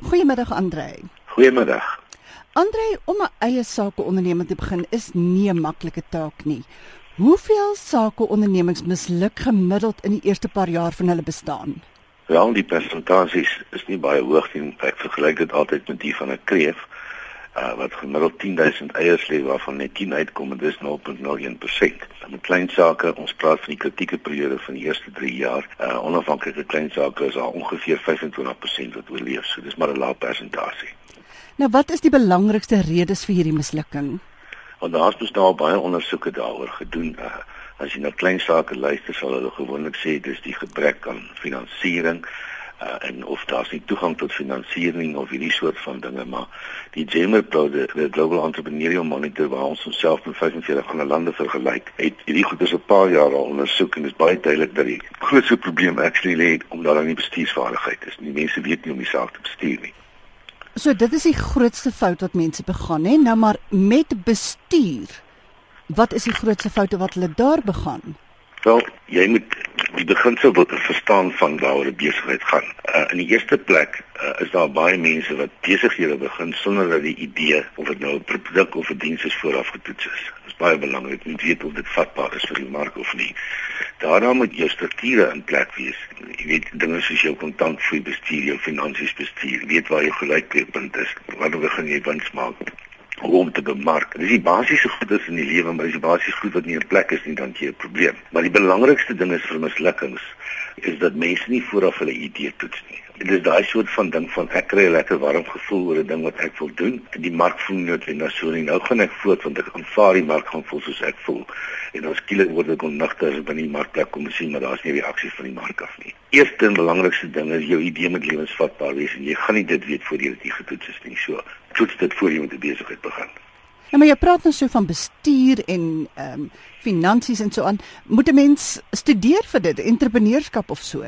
Goeiemiddag Andre. Goeiemiddag. Andre, om 'n eie sakeonderneming te begin is nie 'n maklike taak nie. Hoeveel sakeondernemings misluk gemiddeld in die eerste paar jaar van hulle bestaan? Wel, die persentasies is nie baie hoog nie. Ek vergelyk dit altyd met die van 'n kreef uh, wat gemiddeld 10000 eiers lê waarvan net 10 uitkom en dis 0.01%. Met klein sake, ons praat van die kritieke periode van die eerste 3 jaar. Uh, onafhanklike klein sake is al ongeveer 25% wat oorleef. So dis maar 'n lae persentasie. Nou wat is die belangrikste redes vir hierdie mislukking? Want daar's bestaan baie ondersoeke daaroor gedoen. Uh, as jy na klein sake luister, sal hulle gewoonlik sê dis die gebrek aan finansiering uh, en of daar's nie toegang tot finansiering of hierdie soort van dinge maar die die, die Global Entrepreneurial Monitor waar ons onsself met 45 ander lande vergelyk het hierdie goed is 'n paar jaar al ondersoek en dit is baie duidelik dat die grootste probleem actually lê omdat daar nie bestuursvaardigheid is. Nie mense weet nie om die saak te bestuur nie. So dit is die grootste fout wat mense begaan hè? Nou maar met bestuur wat is die grootste foute wat hulle daar begaan Wel, jy moet die beginsel wat verstaan van waaroor besigheid gaan. Uh, in die eerste plek uh, is daar baie mense wat besighede begin sonder dat die idee of dit nou 'n produk of 'n diens is vooraf getoets is. Dit is baie belangrik om te weet of dit vatbaar is vir die mark of nie. Daarna moet jou strukture in plek wees. Jy weet dinge soos jou kontantvloei bestuur, jou finansies bestuur, weet waar jou gelykpunt is, wanneer begin jy wins maak hoe om te bemark. Dis die basiese goedes in die lewe, maar dis die basiese goed wat nie in plek is nie, dan jy 'n probleem. Maar die belangrikste ding is vir mislukkings is dat mense nie vooraf hulle idee toets nie. Dit is daai soort van ding van ek kry 'n lekker warm gevoel oor 'n ding wat ek wil doen en die mark voel nie noodwendig so nie. Nou gaan ek voort want ek aanvaar die mark gaan voel soos ek voel. En ons skielik word ek onnigter by die markplek kom sien maar daar's nie reaksie van die mark af nie. Eerste en belangrikste ding is jou idee moet lewensvatbaar wees en jy gaan nie dit weet voor jy dit getoets is nie. So toets dit voor jy met 'n besigheid begin. Ja, maar jy praat nou so van bestuur en ehm um, finansies en so aan. Moet 'n mens studeer vir dit, entrepreneurskap of so?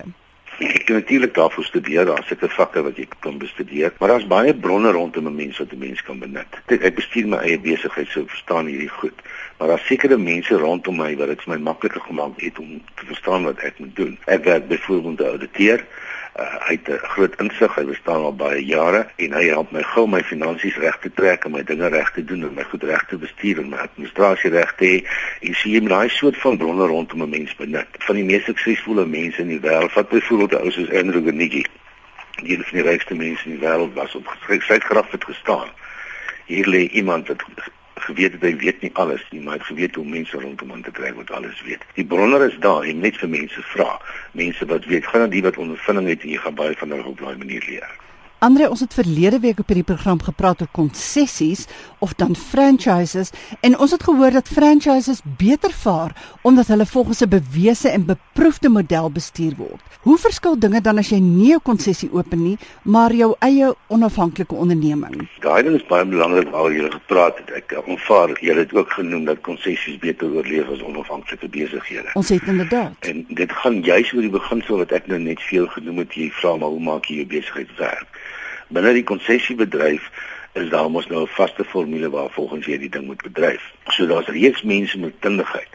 Ek kan natuurlik daarvoor studeer, daar's seker vakke wat jy kan bestudeer, maar daar's baie bronne rondom 'n mens wat 'n mens kan benut. Ek bestuur my eie besigheid, so verstaan hierdie goed. Maar daar's sekere mense rondom my wat dit vir my makliker gemaak het om te verstaan wat ek moet doen. Ek werk byvoorbeeld as ouditeur uh, hy het 'n groot insig, hy bestaan al baie jare en hy help my gou my finansies reg te trek en my dinge reg te doen en my goed reg te bestuur en my administrasie reg te hê. En sien jy daai soort van bronne rondom 'n mens benut. Van die mees suksesvolle mense in die wêreld, wat byvoorbeeld ou soos Andrew Carnegie, die een van die rykste mense in die wêreld was op sy graf het gestaan. Hier lê iemand wat geweet het hy weet nie alles nie, maar hy het geweet hoe mense rondom hom te kry wat alles weet. Die bronne is daar en net vir mense vra. Mense wat weet, gaan dan die wat ondervinding het en jy gaan baie van hulle op daai manier leer. Andre, ons het verlede week op hierdie program gepraat oor konsessies of dan franchises en ons het gehoor dat franchises beter vaar omdat hulle volgens 'n bewese en beproefde model bestuur word. Hoe verskil dinge dan as jy nie 'n konsessie open nie, maar jou eie onafhanklike onderneming? Daai ding is baie belangrik waar jy gepraat het. Ek aanvaar jy het ook genoem dat konsessies beter oorleef as onafhanklike besighede. Ons het inderdaad. En dit gaan juis oor die beginsel wat ek nou net veel genoem het. Jy vra maar hoe maak jy jou besigheid werk? Binne die konsessiebedryf is daar mos nou 'n vaste formule waar volgens jy die ding moet bedryf. So daar's reeds mense met kundigheid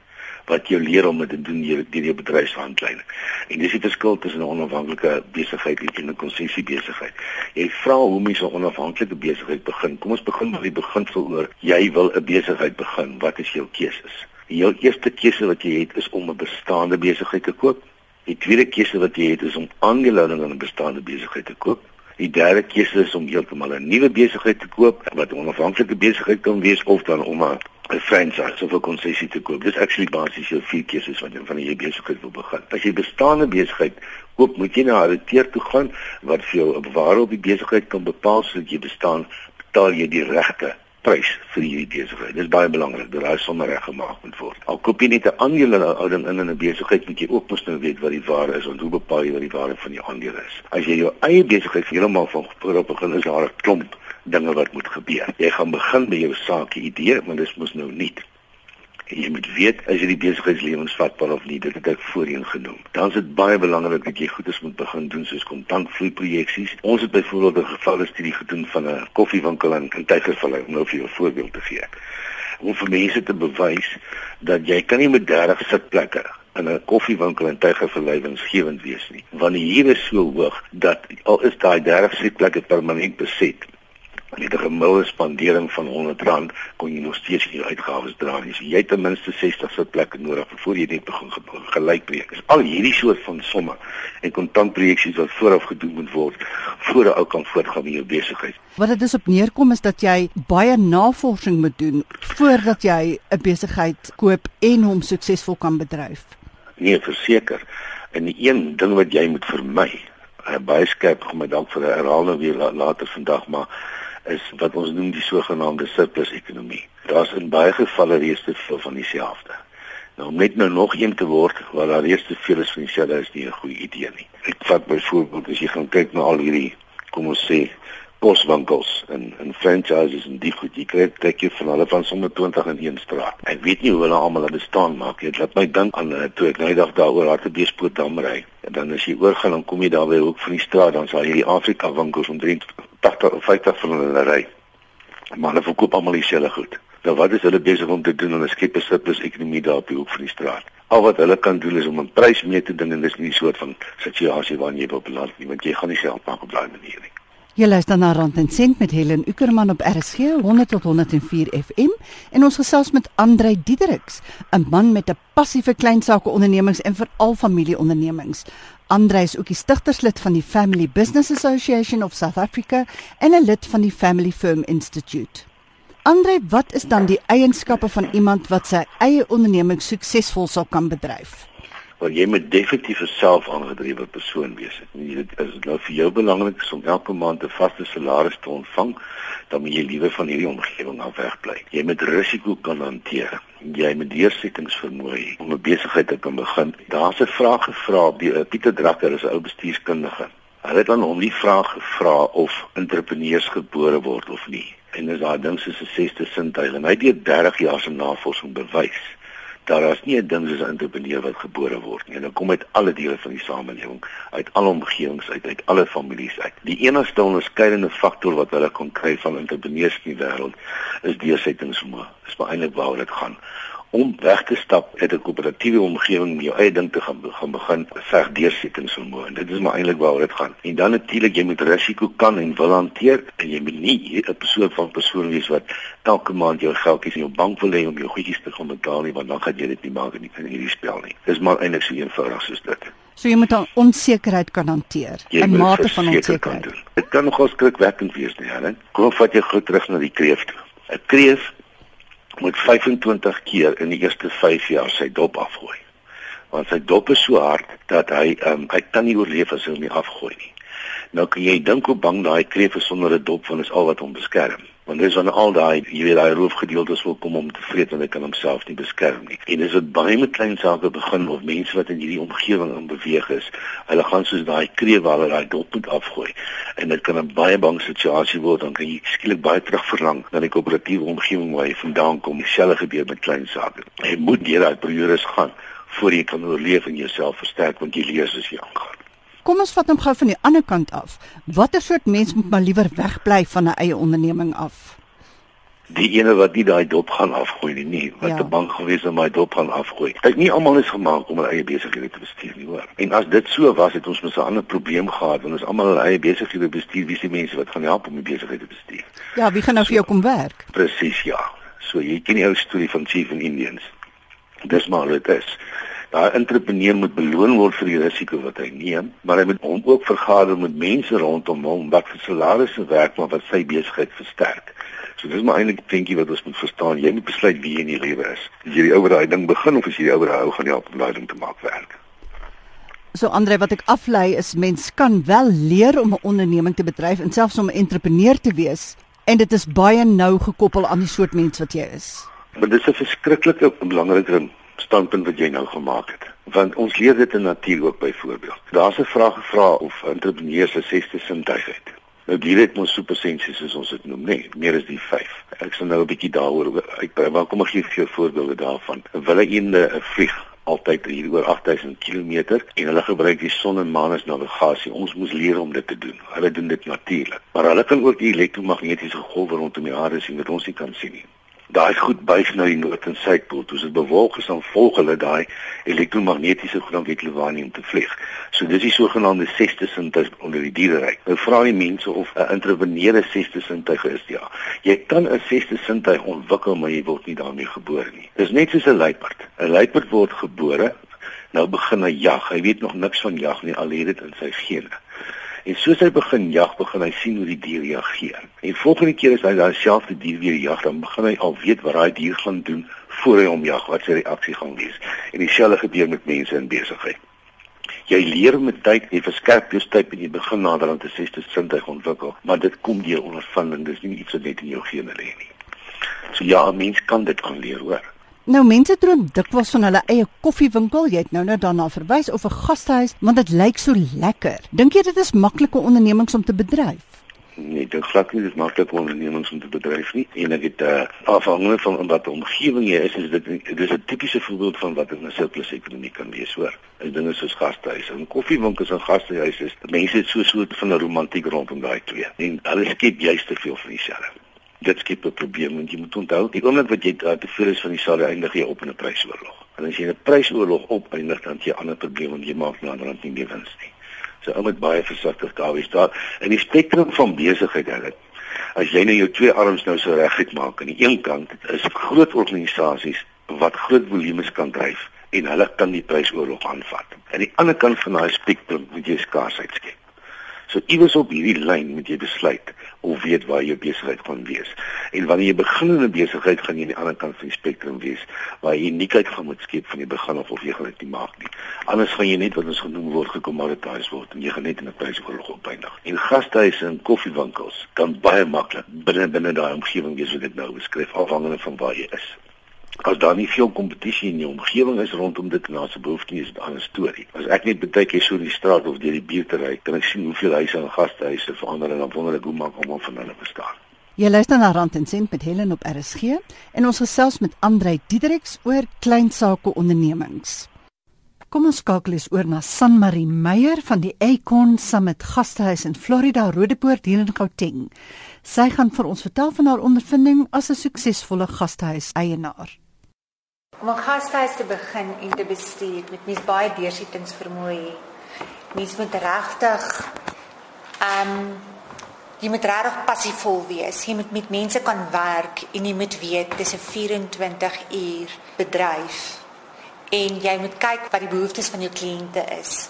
wat jou leer om dit te doen deur die, die bedryfshandleiding. En dis die verskil tussen 'n onafhanklike besigheid en 'n konsessiebesigheid. Jy vra hoe mense 'n onafhanklike besigheid begin. Kom ons begin met die beginsel oor jy wil 'n besigheid begin. Wat is jou keuses? Jou eerste keuse wat jy het is om 'n bestaande besigheid te koop. Die tweede keuse wat jy het is om aandele in 'n bestaande besigheid te koop. Die derde keuse is om heeltemal 'n nuwe besigheid te koop wat 'n onafhanklike besigheid kan wees of dan om 'n franchise of 'n konsessie te koop. Dis actually basies jou vier keuses wat jy van jou besigheid wil begin. As jy bestaande besigheid koop, moet jy na 'n auditeur toe gaan wat vir jou 'n op die besigheid kan bepaal sodat jy bestaan, betaal jy die regte prys vir hierdie besigheid. Dit is baie belangrik dat daai sommer reg gemaak moet word. Al koop jy net 'n aandelehouding in 'n besigheid, moet jy ook mos nou weet wat die waarde is en hoe bepaal jy wat die waarde van die aandele is. As jy jou eie besigheid heeltemal van af begin, is daar 'n klomp dinge wat moet gebeur. Jy gaan begin by jou sake idee, maar dis mos nou nie En jy moet weet as jy die besigheidslewensvatbaar of nie, dit het ek voorheen genoem. Dan is dit baie belangrik dat jy goedes moet begin doen soos kontantvloei projeksies. Ons het byvoorbeeld 'n gevalle studie gedoen van 'n koffiewinkel in Tygervallei om nou vir jou 'n voorbeeld te gee. Om vir mense te bewys dat jy kan nie met 30 sitplekke in 'n koffiewinkel in Tygervallei winsgewend wees nie, want die huur is so hoog dat al is daai 30 sitplekke permanent beset, 'n gemiddelde spandering van R100 kon jy nog steeds jou uitgawes dra. Jy, jy het ten minste 60 sitplekke nodig voor jy net begin gelyk breek. Dis al hierdie soort van somme en kontantprojeksies wat vooraf gedoen moet word voor 'n ou kan voortgaan met jou besigheid. Wat dit is op neerkom is dat jy baie navorsing moet doen voordat jy 'n besigheid koop en hom suksesvol kan bedryf. Nee, verseker. En die een ding wat jy moet vermy, baie skerp kom my dalk vir 'n herhaling weer later vandag, maar is wat ons noem die sogenaamde surplus ekonomie. Daar's in baie gevalle reeds te veel van dieselfde. Nou om net nou nog een te word waar daar reeds te veel is van dieselfde is nie 'n goeie idee nie. Ek vat byvoorbeeld as jy gaan kyk na al hierdie kom ons sê poswinkels en en franchises en die goed jy kry trek jy van hulle van sommer 20 in een straat. Ek weet nie hoe hulle almal hulle bestaan maak nie. Dit laat my dink aan uh, toe ek nou die dag daaroor Hartbeespoort dam ry. En dan as jy oorgaan dan kom jy daar by hoek van die straat dan sal jy die Afrika winkels omtrent 80 of 50 van hulle ry. Maar hulle verkoop almal dieselfde goed. Nou wat is hulle besig om te doen 'n skep surplus ekonomie daar op die hoek van die straat? Al wat hulle kan doen is om 'n prys mee te ding en dis nie 'n soort van situasie waarin jy wil beland nie, want jy gaan nie geld maak op daai manier nie. Jy luister na Rand en Sent met Helen Ukerman op RSG 100 tot 104 FM en ons gesels met Andrei Diedericks, 'n man met 'n passie vir klein sake ondernemings en veral familieondernemings. Andre is ook die stigterslid van die Family Business Association of South Africa en 'n lid van die Family Firm Institute. Andre, wat is dan die eienskappe van iemand wat sy eie onderneming suksesvol sal kan bedryf? Want jy moet definitief 'n selfaangedrewe persoon wees. Dit is nou vir jou belangrik om elke maand 'n vaste salaris te ontvang, dan moet jy liewe van hierdie omgewing af wegbly. Jy moet risiko kan hanteer jy met deursettingsvermoë om 'n besigheid te kan begin. Daar's 'n vraag gevra by uh, Pieter Drakker, is 'n ou bestuurskundige. Hy het aan hom die vraag gevra of entrepreneurs gebore word of nie. En is daai ding soos 'n sesde sintuig en hy het deur 30 jaar se navorsing bewys daar is nie 'n ding soos 'n entrepreneur wat gebore word nie. Dit kom uit alle dele van die samelewing, uit alle omgewings uit, uit alle families uit. Die enigste onderskeidende faktor wat hulle kon kry van entrepreneurs in die wêreld is deursettingsvermoë. Dis maar eintlik waaroor dit gaan om weg te stap uit 'n koöperatiewe omgewing om jou eie ding te gaan gaan begin veg deursettingsvermoë en dit is maar eintlik waaroor dit gaan. En dan natuurlik jy moet risiko kan en wil hanteer en jy moet nie 'n persoon van persoon wees wat elke maand jou geldjies in jou bank wil hê om jou goedjies te gaan betaal nie want dan gaan jy dit nie maak in hierdie spel nie. Dis maar eintlik so eenvoudig soos dit. So jy moet dan onsekerheid kan hanteer. 'n Mate van onsekerheid. Dit kan nogal skrikwekkend wees nie, Helen. Kom vat jy goed terug na die kreef toe. 'n Kreef moet 25 keer in die eerste 5 jaar sy dop afgooi. Want sy dop is so hard dat hy um, hy kan nie oorleef as hy hom nie afgooi nie. Nou kan jy dink hoe bang daai kreef is sonder 'n dop van is al wat hom beskerm. Want dis van al daai jy weet daai roofgedeeltes wil kom om te vreet want hy kan homself nie beskerm nie. En dis wat baie met klein sake begin of mense wat in hierdie omgewing in beweeg is, hulle gaan soos daai kreef waar hulle daai dop moet afgooi. En dit kan 'n baie bang situasie word dan kan jy skielik baie terug verlang na die koöperatiewe omgewing waar jy vandaan kom. Dieselfde gebeur met klein sake. Jy moet deur daai periodes gaan voor jy kan oorleef en jouself versterk want jy leer as jy aangaan. Kom ons vat hom gou van die ander kant af. Watter soort mens moet maar liewer wegbly van 'n eie onderneming af? Die ene wat nie daai dop gaan afgooi nie, nie wat ja. te bang gewees om daai dop gaan afgooi. Kyk, nie almal is gemaak om 'n eie besigheid te bestuur nie, hoor. En as dit so was, het ons mos 'n ander probleem gehad, want ons almal 'n eie besigheid bestuur, wie is die mense wat gaan help om die besigheid te bestuur? Ja, wie gaan nou so, vir jou kom werk? Presies, ja. So jy ken die ou storie van Chief and Indians. Dis maar dit is. Daai entrepreneur moet beloon word vir die risiko wat hy neem, maar hy moet hom ook vergader met mense rondom hom wat vir salarisse werk maar wat sy besigheid versterk. So dis maar eintlik 'n dingetjie wat ons moet verstaan. Jy moet besluit wie jy in die lewe is. Is jy die ou wat daai ding begin of is jy die ou wat hou gaan help om daai ding te maak werk? So Andre, wat ek aflei is mens kan wel leer om 'n onderneming te bedryf en selfs om 'n entrepreneur te wees en dit is baie nou gekoppel aan die soort mens wat jy is. Maar dit is 'n verskriklike belangrike standpunt wat jy nou gemaak het. Want ons leer dit in natuur ook byvoorbeeld. Daar's 'n vraag gevra of entrepreneurs se sesde sintuig het. Nou die het mos supersensies soos ons dit noem, nee, meer as die 5. Ek sal nou 'n bietjie daaroor uitbrei. Welkom ek gee vir jou voorbeelde daarvan. Wille eende 'n vlieg altyd hier oor 8000 km en hulle gebruik die son en maan as navigasie. Ons moes leer om dit te doen. Hulle doen dit natuurlik. Maar hulle kan ook die elektromagnetiese golwe rondom die aarde sien wat ons nie kan sien nie. Daai goed buig na die noord en suidpool. Dit bewolk is, dan volg hulle daai elektromagnetiese goed om eklevanium te vlieg. So dis die sogenaamde sesde sintuig onder die diereryk. Nou vra die mense of 'n intraveneure sesde sintuig is. Ja, jy kan 'n sesde sintuig ontwikkel, maar jy word nie daarmee gebore nie. Dis net soos 'n luiperd. 'n Luiperd word gebore, nou begin hy jag. Hy weet nog niks van jag nie, al het dit in sy gene. En soos hy begin jag, begin hy sien hoe die dier reageer. En volgende keer as hy daai selfde dier weer jag, dan begin hy al weet wat daai dier gaan doen voor hy hom jag, wat sy reaksie gaan wees. En dieselfde gebeur met mense in besigheid. Jy leer met tyd, jy verskerp jou tyd en jy begin nader aan te sesde sintuig ontwikkel, maar dit kom deur ondervinding, dis nie iets wat net in jou gene lê nie. So ja, 'n mens kan dit aanleer, hoor. Nou mense droom dikwels van hulle eie koffiewinkel. Jy het nou nou daarna verwys of 'n gastehuis, want dit lyk so lekker. Dink jy dit is maklike ondernemings om te bedryf? Nee, dit glad nie dis maklike ondernemings om te bedryf nie. En ek het uh, afhangende van wat die omgewing jy is, is dit dis 'n tipiese voorbeeld van wat 'n sirkulêre ekonomie kan wees, hoor. Is dinge soos gastehuise en koffiewinkels en gastehuise. Mense het so so van 'n romantiek rondom daai twee. En hulle skep juist te veel van dieselfde dit skep 'n probleem want jy moet onthou die oomblik wat jy daar te veel is van die sale eindig jy op in 'n prysoorlog. En as jy 'n prysoorlog opeindig dan jy 'n ander probleem want jy maak nou dan nie meer wins nie. So ou moet baie versigtig daar wees daar in die spektrum van besigheid hulle. As jy nou jou twee arms nou so reguit maak aan die een kant is groot organisasies wat groot volumes kan dryf en hulle kan die prysoorlog aanvat. Aan die ander kant van daai spektrum moet jy skaarsheid skep. So iewers op hierdie lyn moet jy besluit of weet waar jou besigheid gaan wees. En wanneer jy begin in 'n besigheid gaan jy aan die ander kant van die spektrum wees waar jy uniekheid gaan moet skep van die begin af of jy gaan dit nie maak nie. Anders gaan jy net wat ons genoem word gekommoditiseer word en jy gaan net in 'n prysoorlog opeindig. En gastehuise en koffiewinkels kan baie maklik binne binne daai omgewing wees wat ek nou beskryf afhangende van waar jy is. As daar nie veel kompetisie in die omgewing is rondom dit na se behoefte is 'n ander storie. As ek net baie keer so in die straat of deur die buurt ry, kan ek sien hoeveel huise en gastehuise verander en dan wonder ek hoe maak almal van hulle bestaan. Jy luister na Rand en Sent met Helen op RSG en ons gesels met Andrei Diedriks oor klein sake ondernemings. Kom ons skakel eens oor na San Marie Meyer van die Acorn Summit Gastehuis in Florida Rodepoort hier in Gauteng. Sy gaan vir ons vertel van haar ondervinding as 'n suksesvolle gastehuis eienaar. Om 'n gastehuis te begin en te bestuur, moet mens baie deursettingsvermoë hê. Mens moet regtig ehm um, jy moet regtig passievol wees. Jy moet met mense kan werk en jy moet weet dis 'n 24 uur bedryf. En jy moet kyk wat die behoeftes van jou kliënte is.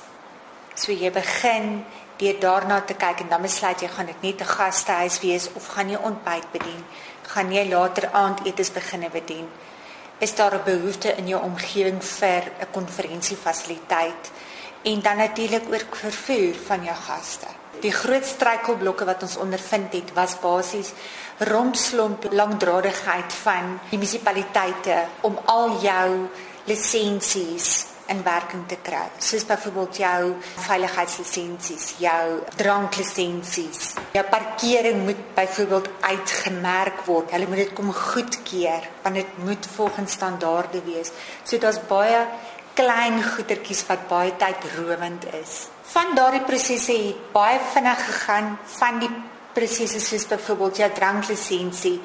So jy begin deur daarna te kyk en dan besluit jy gaan dit net 'n gastehuis wees of gaan jy ontbyt bedien? Gaan jy later aandetes beginne bedien? Is daar 'n behoefte in jou omgewing vir 'n konferensiefasiliteit en dan natuurlik ook vervoer van jou gaste. Die groot struikelblokke wat ons ondervind het was basies rompslomp langdradigheid van die munisipaliteite om al jou lisensies in werking te kry. Soos byvoorbeeld jou veiligheidslisensies, jou dranklisensies. Jou parkering moet byvoorbeeld uitgemerk word. Hulle moet dit kom goedkeur want dit moet volgens standaarde wees. So daar's baie klein goedertjies wat baie tydrowend is. Van daardie prosesse het baie vinnig gegaan van die prosesse soos byvoorbeeld jou dranklisensie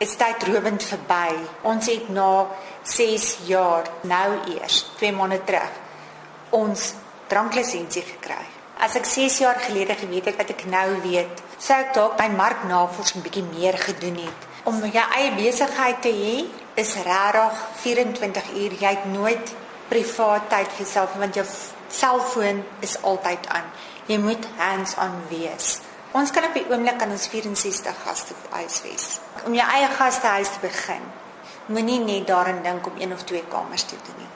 is tydrowend verby. Ons het na 6 jaar nou eers 2 maande terug ons dranklisensie gekry. As ek 6 jaar gelede geweet het wat ek nou weet, sou ek dalk my marknavorsing bietjie meer gedoen het. Om jou eie besigheid te hê is regtig 24 uur. Jy het nooit privaat tyd vir jouself want jou selfoon is altyd aan. Jy moet hands-on wees. Ons kan op die oomblik aan ons 64 gaste huisves. Om jou eie gastehuis te begin, moenie net daarin dink om een of twee kamers te doen nie.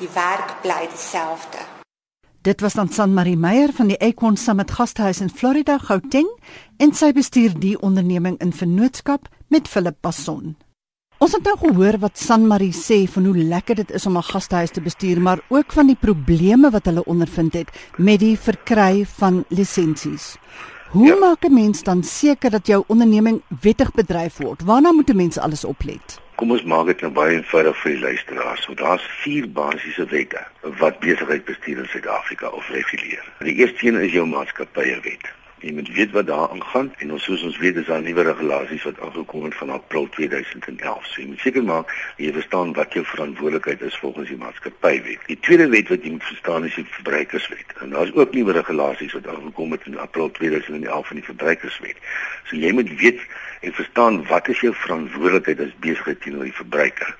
Die werk bly dieselfde. Dit was dan San Marie Meyer van die Acorn Summit Gastehuis in Florida, Gauteng, en sy bestuur die onderneming in vennootskap met Philip Passon. Ons het nou gehoor wat San Marie sê van hoe lekker dit is om 'n gastehuis te bestuur, maar ook van die probleme wat hulle ondervind het met die verkry van lisensies. Hoe ja. maak 'n mens dan seker dat jou onderneming wettig bedryf word? Waarna moet 'n mens alles oplet? Kom ons maak dit nou baie eenvoudig vir die luisteraars. So daar's vier basiese wette wat besigheid bestuur in Suid-Afrika of reguleer. Die eerste een is jou maatskappye wet. Jy moet weet wat daar aangaan en ons soos ons weet is daar nuwe regulasies wat aangekom het van April 2011. So jy moet seker maak jy verstaan wat jou verantwoordelikheid is volgens die maatskappywet. Die tweede wet wat jy moet verstaan is die verbruikerswet. En daar is ook nuwe regulasies wat aangekom het in April 2011 van die verbruikerswet. So jy moet weet en verstaan wat is jou verantwoordelikheid as besigheid teenoor die verbruiker.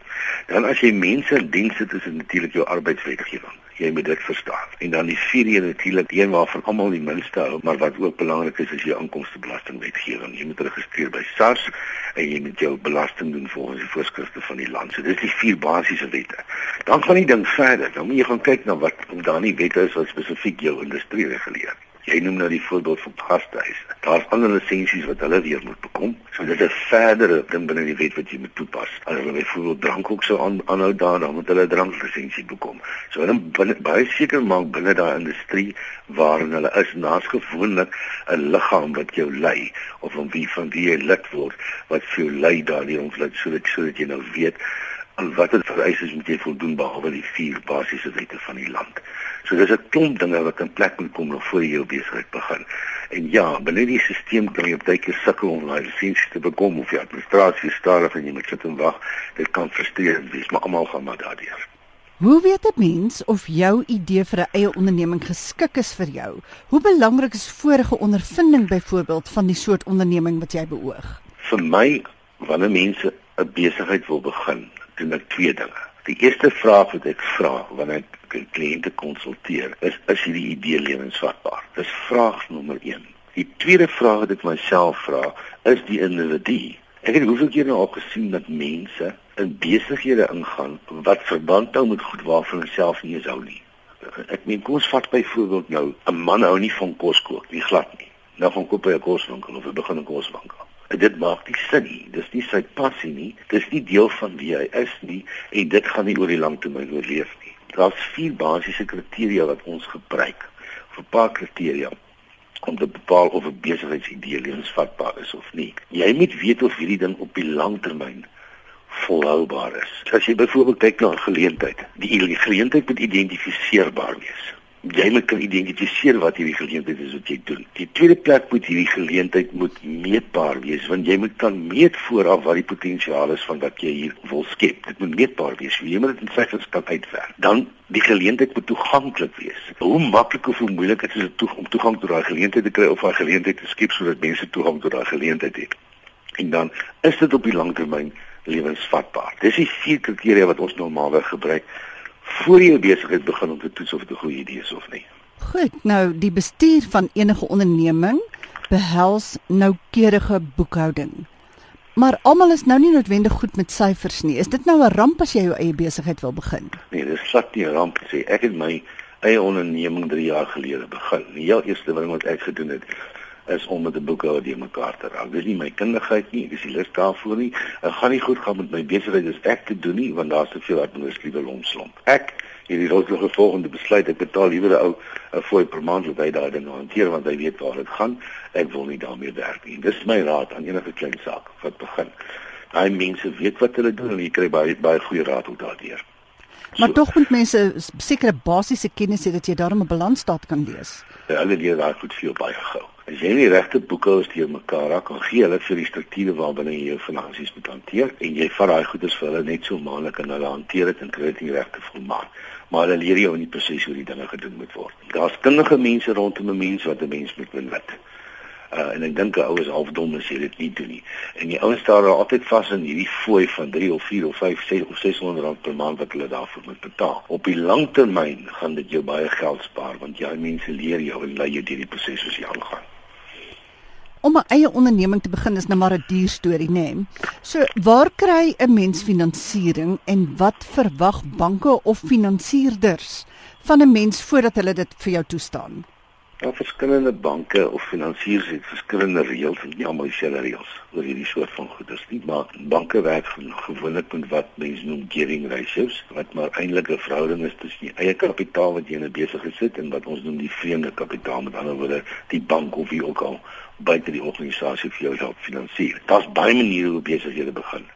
Dan as jy mense in diens het, is dit natuurlik jou arbeidswetgewing jy moet dit verstaan. En dan die vierde natuurlik een waarvan almal die minste hou, maar wat ook belangrik is is jou inkomstebelastingwetgewing. Jy moet registreer by SARS en jy moet jou belasting doen volgens die voorskrifte van die land. So dis die vier basiese wette. Dan gaan die ding verder. Dan moet jy gaan kyk na wat daar nie wette is wat spesifiek jou industrie reguleer. Jy noem nou die voorbeeld van gastehuise. Daar's ander lisensies wat hulle weer moet bekom. So dit is verdere ding binne die wet wat jy moet toepas. As hulle byvoorbeeld drank ook so aan, aanhou daar, dan moet hulle 'n dranklisensie bekom. So hulle baie seker maak binne daai industrie waarin hulle is, naas gewoonlik 'n liggaam wat jou lei of van wie van wie jy lid word wat vir jou lei daardie ontwikkeling sodat sodat jy nou weet aan watter vereistes moet jy voldoen behalwe die vier basiese wette van die land. So dis 'n klomp dinge wat in plek moet kom nog voor jy jou besigheid begin. En ja, binne die stelsel kan jy baie keer sukkel om daai lisensie te bekom of jy administrasie stadig en jy moet sit en wag. Dit kan frustrerend wees, maar almal gaan maar daardeur. Hoe weet 'n mens of jou idee vir 'n eie onderneming geskik is vir jou? Hoe belangrik is vorige ondervinding byvoorbeeld van die soort onderneming wat jy beoog? Vir my, wanneer mense 'n besigheid wil begin, doen ek twee dinge. Die eerste vraag wat ek vra wanneer ek kliënte konsulteer, is is hierdie idee lewensvatbaar? Dis vraag nommer 1. Die tweede vraag wat ek myself vra, is die individu. Ek het hoeveel keer nou al gesien dat mense in besighede ingaan wat verband hou met goed waarvan hulle self nie eens hou nie. Ek meen kom ons vat byvoorbeeld nou 'n man hou nie van kos kook nie, glad nie. Nou gaan koop hy 'n koswinkel of hy begin 'n koswinkel dit maak nie sin nie. Dis nie sy passie nie. Dis nie deel van wie hy is nie en dit gaan nie oor die lang termyn oorleef nie. Daar's vier basiese kriteria wat ons gebruik. Of 'n paar kriteria om te bepaal of 'n besigheidsidee lewensvatbaar is of nie. Jy moet weet of hierdie ding op die lang termyn volhoubaar is. As jy byvoorbeeld kyk na 'n geleentheid, die geleentheid moet identifiseerbaar wees jy moet kan identifiseer wat hierdie geleentheid is wat jy doen. Die tweede plek moet hierdie geleentheid moet meetbaar wees want jy moet kan meet vooraf wat die potensiaal is van wat jy hier wil skep. Dit moet meetbaar wees. Jy moet dit in syfers kan uitwerk. Dan die geleentheid moet toeganklik wees. Hoe maklik of hoe moeilik is dit om toegang tot daai geleentheid te kry of daai geleentheid te skep sodat mense toegang tot daai geleentheid het? En dan is dit op die langtermyn lewensvatbaar. Dis die vier kriteria wat ons normaalweg gebruik voor jy besigheid begin om te toets of dit 'n goeie idee is of nie. Goed, nou die bestuur van enige onderneming behels noukeurige boekhouding. Maar almal is nou nie noodwendig goed met syfers nie. Is dit nou 'n ramp as jy jou eie besigheid wil begin? Nee, dis glad nie 'n ramp sê. Ek het my eie onderneming 3 jaar gelede begin. Die heel eerste ding wat ek gedoen het, is om met 'n boekhouer die mekaar te raak. Dis nie my kundigheid nie, dis die lus daarvoor nie. Ek gaan nie goed gaan met my besigheid as ek te doen nie, want daar's te veel administratiewe lomslomp. Ek hierdie rotlike volgende besluit ek betaal liewer 'n ou 'n fooi per maand wat hy daai ding hanteer want hy weet waar dit gaan. Ek wil nie daarmee werk nie. Dis my raad aan enige klein saak wat begin. Daai mense weet wat hulle doen en jy kry baie baie goeie raad ook daardeur. Maar so, tog moet mense sekere basiese kennis hê dat jy daarmee 'n balansstaat kan lees. Ja, hulle leer daai goed veel baie gou. As jy nie regte boeke het deur mekaar raak, kan gee hulle vir die strukture waarbinne jy jou finansies moet hanteer en jy vat daai goedes vir hulle net so maklik en hulle hanteer dit en kry dit regte volmaak. Maar hulle leer jou in die proses hoe die dinge gedoen moet word. Daar's kundige mense rondom 'n mens wat 'n mens moet benut. Uh, en ek dink 'n ou is half dom as jy dit nie doen nie. En die ouens staan daar altyd vas in hierdie fooi van 3 of 4 of 5 6 of 600 rand per maand wat hulle daarvoor moet betaal. Op die lang termyn gaan dit jou baie geld spaar want jy mense leer jou en lei jou deur die proses soos jy aangaan. Om 'n eie onderneming te begin is nou maar 'n duur storie, né? Nee. So, waar kry 'n mens finansiering en wat verwag banke of finansierders van 'n mens voordat hulle dit vir jou toestaan? Ja, verskillende banke of finansiers het verskillende reëls en almal dieselfde reëls oor hierdie soort van goederes nie, maar banke werk gewoonlik met wat mense noem gearing ratios, wat maar eintlik 'n verhouding is tussen die eie kapitaal wat jy in 'n besigheid sit en wat ons noem die vreemde kapitaal, met ander woorde die bank of wie ook al buite die organisasie vir jou help finansier. Daar's baie maniere hoe besighede begin.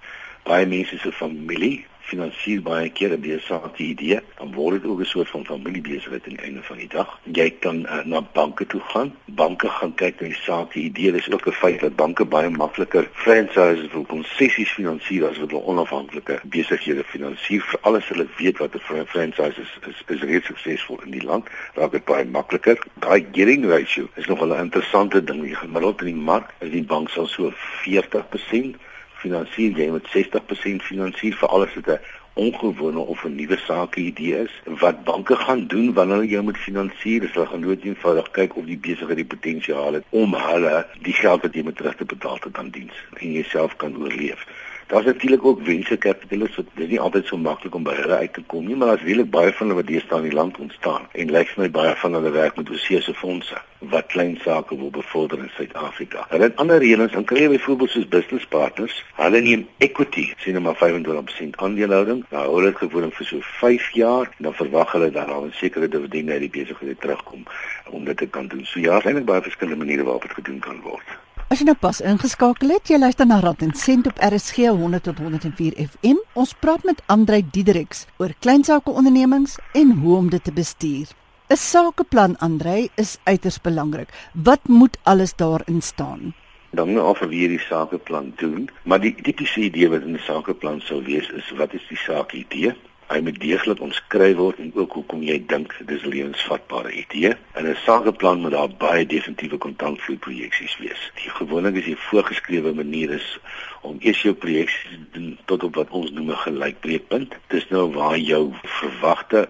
Baie mense se familie finansier baie keer 'n besige idee, dan word dit ook 'n soort van familiebesigheid die einde van die dag. Jy kan uh, na banke toe gaan. Banke gaan kyk na die saak idee. Dis ook 'n feit dat banke baie makliker franchises of konsessies finansier as wat hulle onafhanklike besighede finansier vir alles hulle weet wat 'n franchise is, is, is reeds suksesvol in die land. Raak dit baie makliker. Daai gearing ratio is nog 'n interessante ding. Die gemiddeld in die mark is die bank sal so 40% finansier jy met 60% finansier vir alles wat 'n ongewone of 'n nuwe sake idee is. Wat banke gaan doen wanneer hulle jou moet finansier, is hulle gaan nooit eenvoudig kyk of die besigheid die potensiaal het om hulle die geld wat jy moet terug te betaal te kan dien en jouself kan oorleef. Daar's natuurlik ook venture capitalists wat dit nie altyd so maklik om by hulle uit te kom nie, maar daar's regtig baie van hulle wat deesdae in die land ontstaan en lyk vir my baie van hulle werk met oorsese fondse wat klein sake wil bevorder in Suid-Afrika. Hulle het ander reëlings, dan kry jy byvoorbeeld soos business partners, hulle neem equity, sien maar 25% aandelehouding. Nou hulle het gewoonlik vir so 5 jaar en dan verwag hulle dan al 'n sekere dividend uit die besigheid terugkom om dit te kan doen. So ja, eintlik baie verskillende maniere waarop dit gedoen kan word. As jy nou pas ingeskakel het, jy luister na Rad en Sent op RSG 100 tot 104 FM. Ons praat met Andrei Diedericks oor kleinsaake ondernemings en hoe om dit te bestuur. 'n Sakeplan Andrei is uiters belangrik. Wat moet alles daarin staan? Dan moet of wie die sakeplan doen, maar die tipiese idee wat in 'n sakeplan sou wees is wat is die saak idee? Hy moet deeglik omskryf word en ook hoekom jy dink dis lewensvatbare idee. In 'n sakeplan moet daar baie definitiewe kontantvloei projeksies wees. Die gewoonlik is die voorgeskrewe manier is om eers jou projeksies te doen tot op wat ons noem 'n gelykbreekpunt. Dis nou waar jou verwagte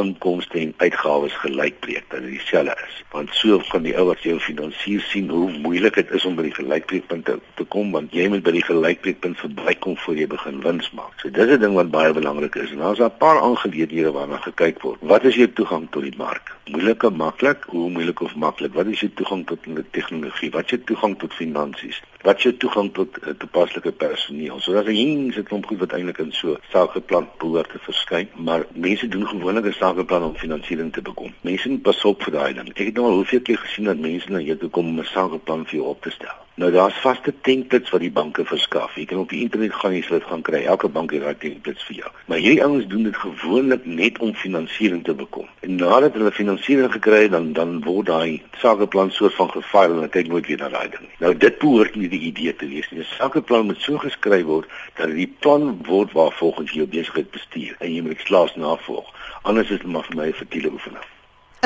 inkomste en uitgawes gelykbreek dat dit dieselfde is. Want so kan die ouers jou finansier sien hoe moeilik dit is om by die gelykbreekpunt te, te kom want jy moet by die gelykbreekpunt verbykom voor jy begin wins maak. So dis 'n ding wat baie belangrik is. En daar's 'n paar aangeleentheid waarna gekyk word. Wat is jou toegang tot die mark? Moeilik of maklik? Hoe moeilik of maklik? Wat is jou toegang tot tegnologie? Wat is jou toegang tot finansies? Wat jou toegang tot uh, toepaslike personeel? So daar's 'n hele klomp goed wat eintlik in so sakeplan behoort te verskyn, maar mense doen gewoonlik 'n sakeplan om finansiering te bekom. Mense moet pas op vir daai ding. Ek het nou al hoeveel keer gesien dat mense na jou toe kom om 'n sakeplan vir jou op te stel. Nou daar's vaste templates wat die banke verskaf. Jy kan op die internet gaan en jy sal dit gaan kry. Elke bank het daai templates vir jou. Maar hierdie ouens doen dit gewoonlik net om finansiering te bekom. En nadat hulle finansiering gekry het, dan dan word daai sakeplan soort van gefile en hulle kyk nooit weer na daai ding nie. Nou dit behoort nie die idee te wees nie. 'n Sakeplan moet so geskryf word dat die plan word waar volgens jou besigheid bestuur en jy moet slaas navolg. Anders is dit maar vir my 'n vertiele oefening.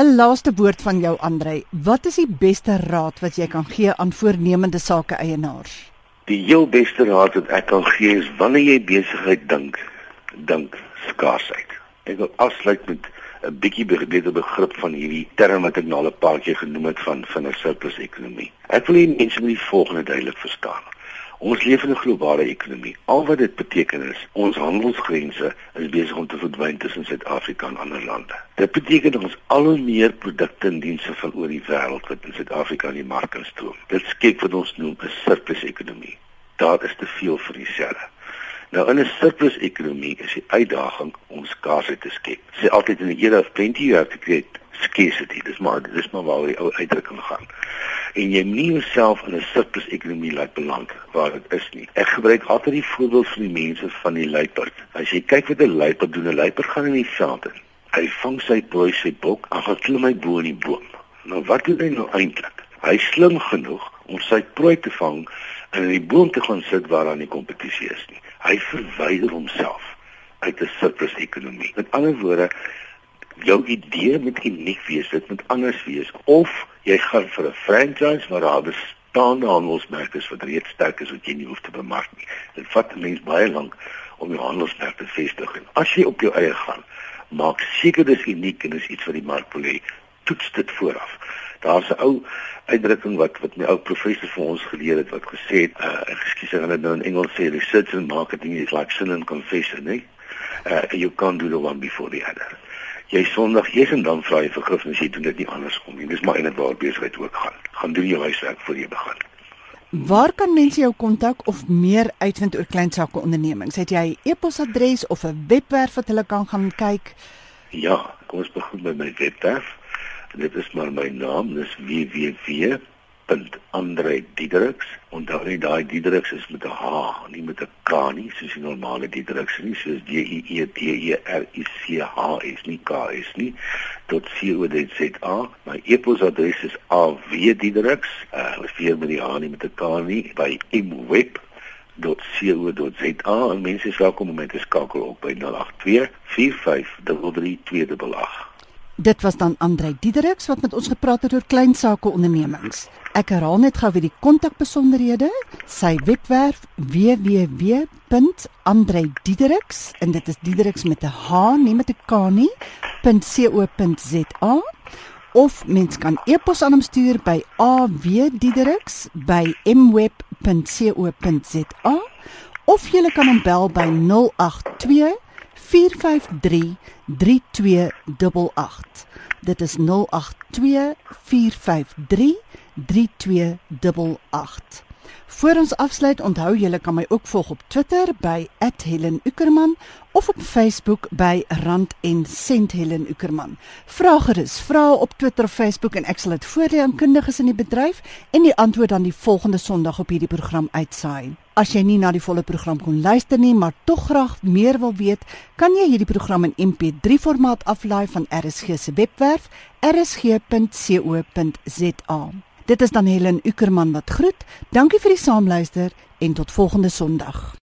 'n Laaste woord van jou Andrei. Wat is die beste raad wat jy kan gee aan voornemende sake eienaars? Die heel beste raad wat ek kan gee is wanneer jy besigheid dink, dink skaarsheid. Ek wil afsluit met 'n bietjie beter begrip van hierdie term wat ek nou al 'n paar keer genoem het van van 'n surplus ekonomie. Ek wil hê mense moet die volgende duidelik verstaan. Ons leef in 'n globale ekonomie. Al wat dit beteken is, ons handelsgrense is besig om te verdwyn tussen Suid-Afrika en ander lande. Dit beteken ons al hoe meer produkte en dienste van oor die wêreld wat in Suid-Afrika in die mark instroom. Dit skep wat ons noem 'n surplus ekonomie. Daar is te veel vir dieselfde. Nou in 'n surplus ekonomie is die uitdaging om skaarsheid te skep. Sy altyd in 'n era of plenty you have to create scarcity. Dis maar dis maar waar die ou uitdrukking gaan en jy nie jouself in 'n surplus ekonomie laat beland waar dit is nie. Ek gebruik altyd die voorbeeld van die mense van die luiperd. As jy kyk wat 'n luiperd doen, 'n luiperd gaan in die veld in. Hy vang sy prooi sy bok en gaan klim hy bo in die boom. Nou wat doen hy nou eintlik? Hy slim genoeg om sy prooi te vang en in die boom te gaan sit waar daar nie kompetisie is nie. Hy verwyder homself uit 'n surplus ekonomie. Met ander woorde, jou idee moet uniek wees, dit moet anders wees of jy gaan vir 'n franchise waar daar bestaande handelsmerke is wat reeds sterk is wat jy nie hoef te bemark nie. Dit vat 'n mens baie lank om jou handelsmerk te vestig en as jy op jou eie gaan, maak seker dis uniek en dis iets wat die mark wil hê. Toets dit vooraf. Daar's 'n ou uitdrukking wat wat my ou professor vir ons geleer het wat gesê het, uh, ekskuus, hulle nou in Engels sê research and marketing is like sin and confession, nee. Uh, you can't do the one before the other jy sondig eers en dan vra jy vergifnis jy doen dit nie andersom nie. Dis maar eintlik waar besigheid ook gaan. Gaan doen jou huiswerk voor jy begin. Waar kan mense jou kontak of meer uitvind oor klein sake ondernemings? Het jy e-posadres of 'n webwerf wat hulle kan gaan kyk? Ja kom ons begin met my webwerf. Dit is maar my naam dis www Andre Diedericks. Onthou net daai Diedericks is met 'n H, nie met 'n K nie, soos die normale Diedericks nie, soos D I E D E R I C H is nie K is nie. .co.za. My e-posadres is awdiedericks, uh, weer met die H nie met 'n K nie, by mweb.co.za. En mense is welkom om my te skakel op by 082 4533288. Dit was dan Andre Diedericks wat met ons gepraat het oor klein sake ondernemings. Ek herhaal net gou weer die kontakbesonderhede. Sy webwerf www.andrediedericks en dit is Diedericks met 'n H, nie met 'n K nie. .co.za of mens kan e-pos aan hom stuur by awdiedericks@mweb.co.za of jy kan hom bel by 082 453 3288. Dit is 082 453 3288. Voor ons afsluit, onthou julle kan my ook volg op Twitter by @HelenUckerman of op Facebook by Rand en Sent Helen Uckerman. Vra gerus, vra op Twitter Facebook en ek sal dit voor die aankundiges in die bedryf en die antwoord dan die volgende Sondag op hierdie program uitsaai. As jy nie na die volle program kon luister nie, maar tog graag meer wil weet, kan jy hierdie program in MP3 formaat aflaai van RSG se webwerf rsg.co.za. Dit is dan Helen Uckerman wat groet. Dankie vir die saamluister en tot volgende Sondag.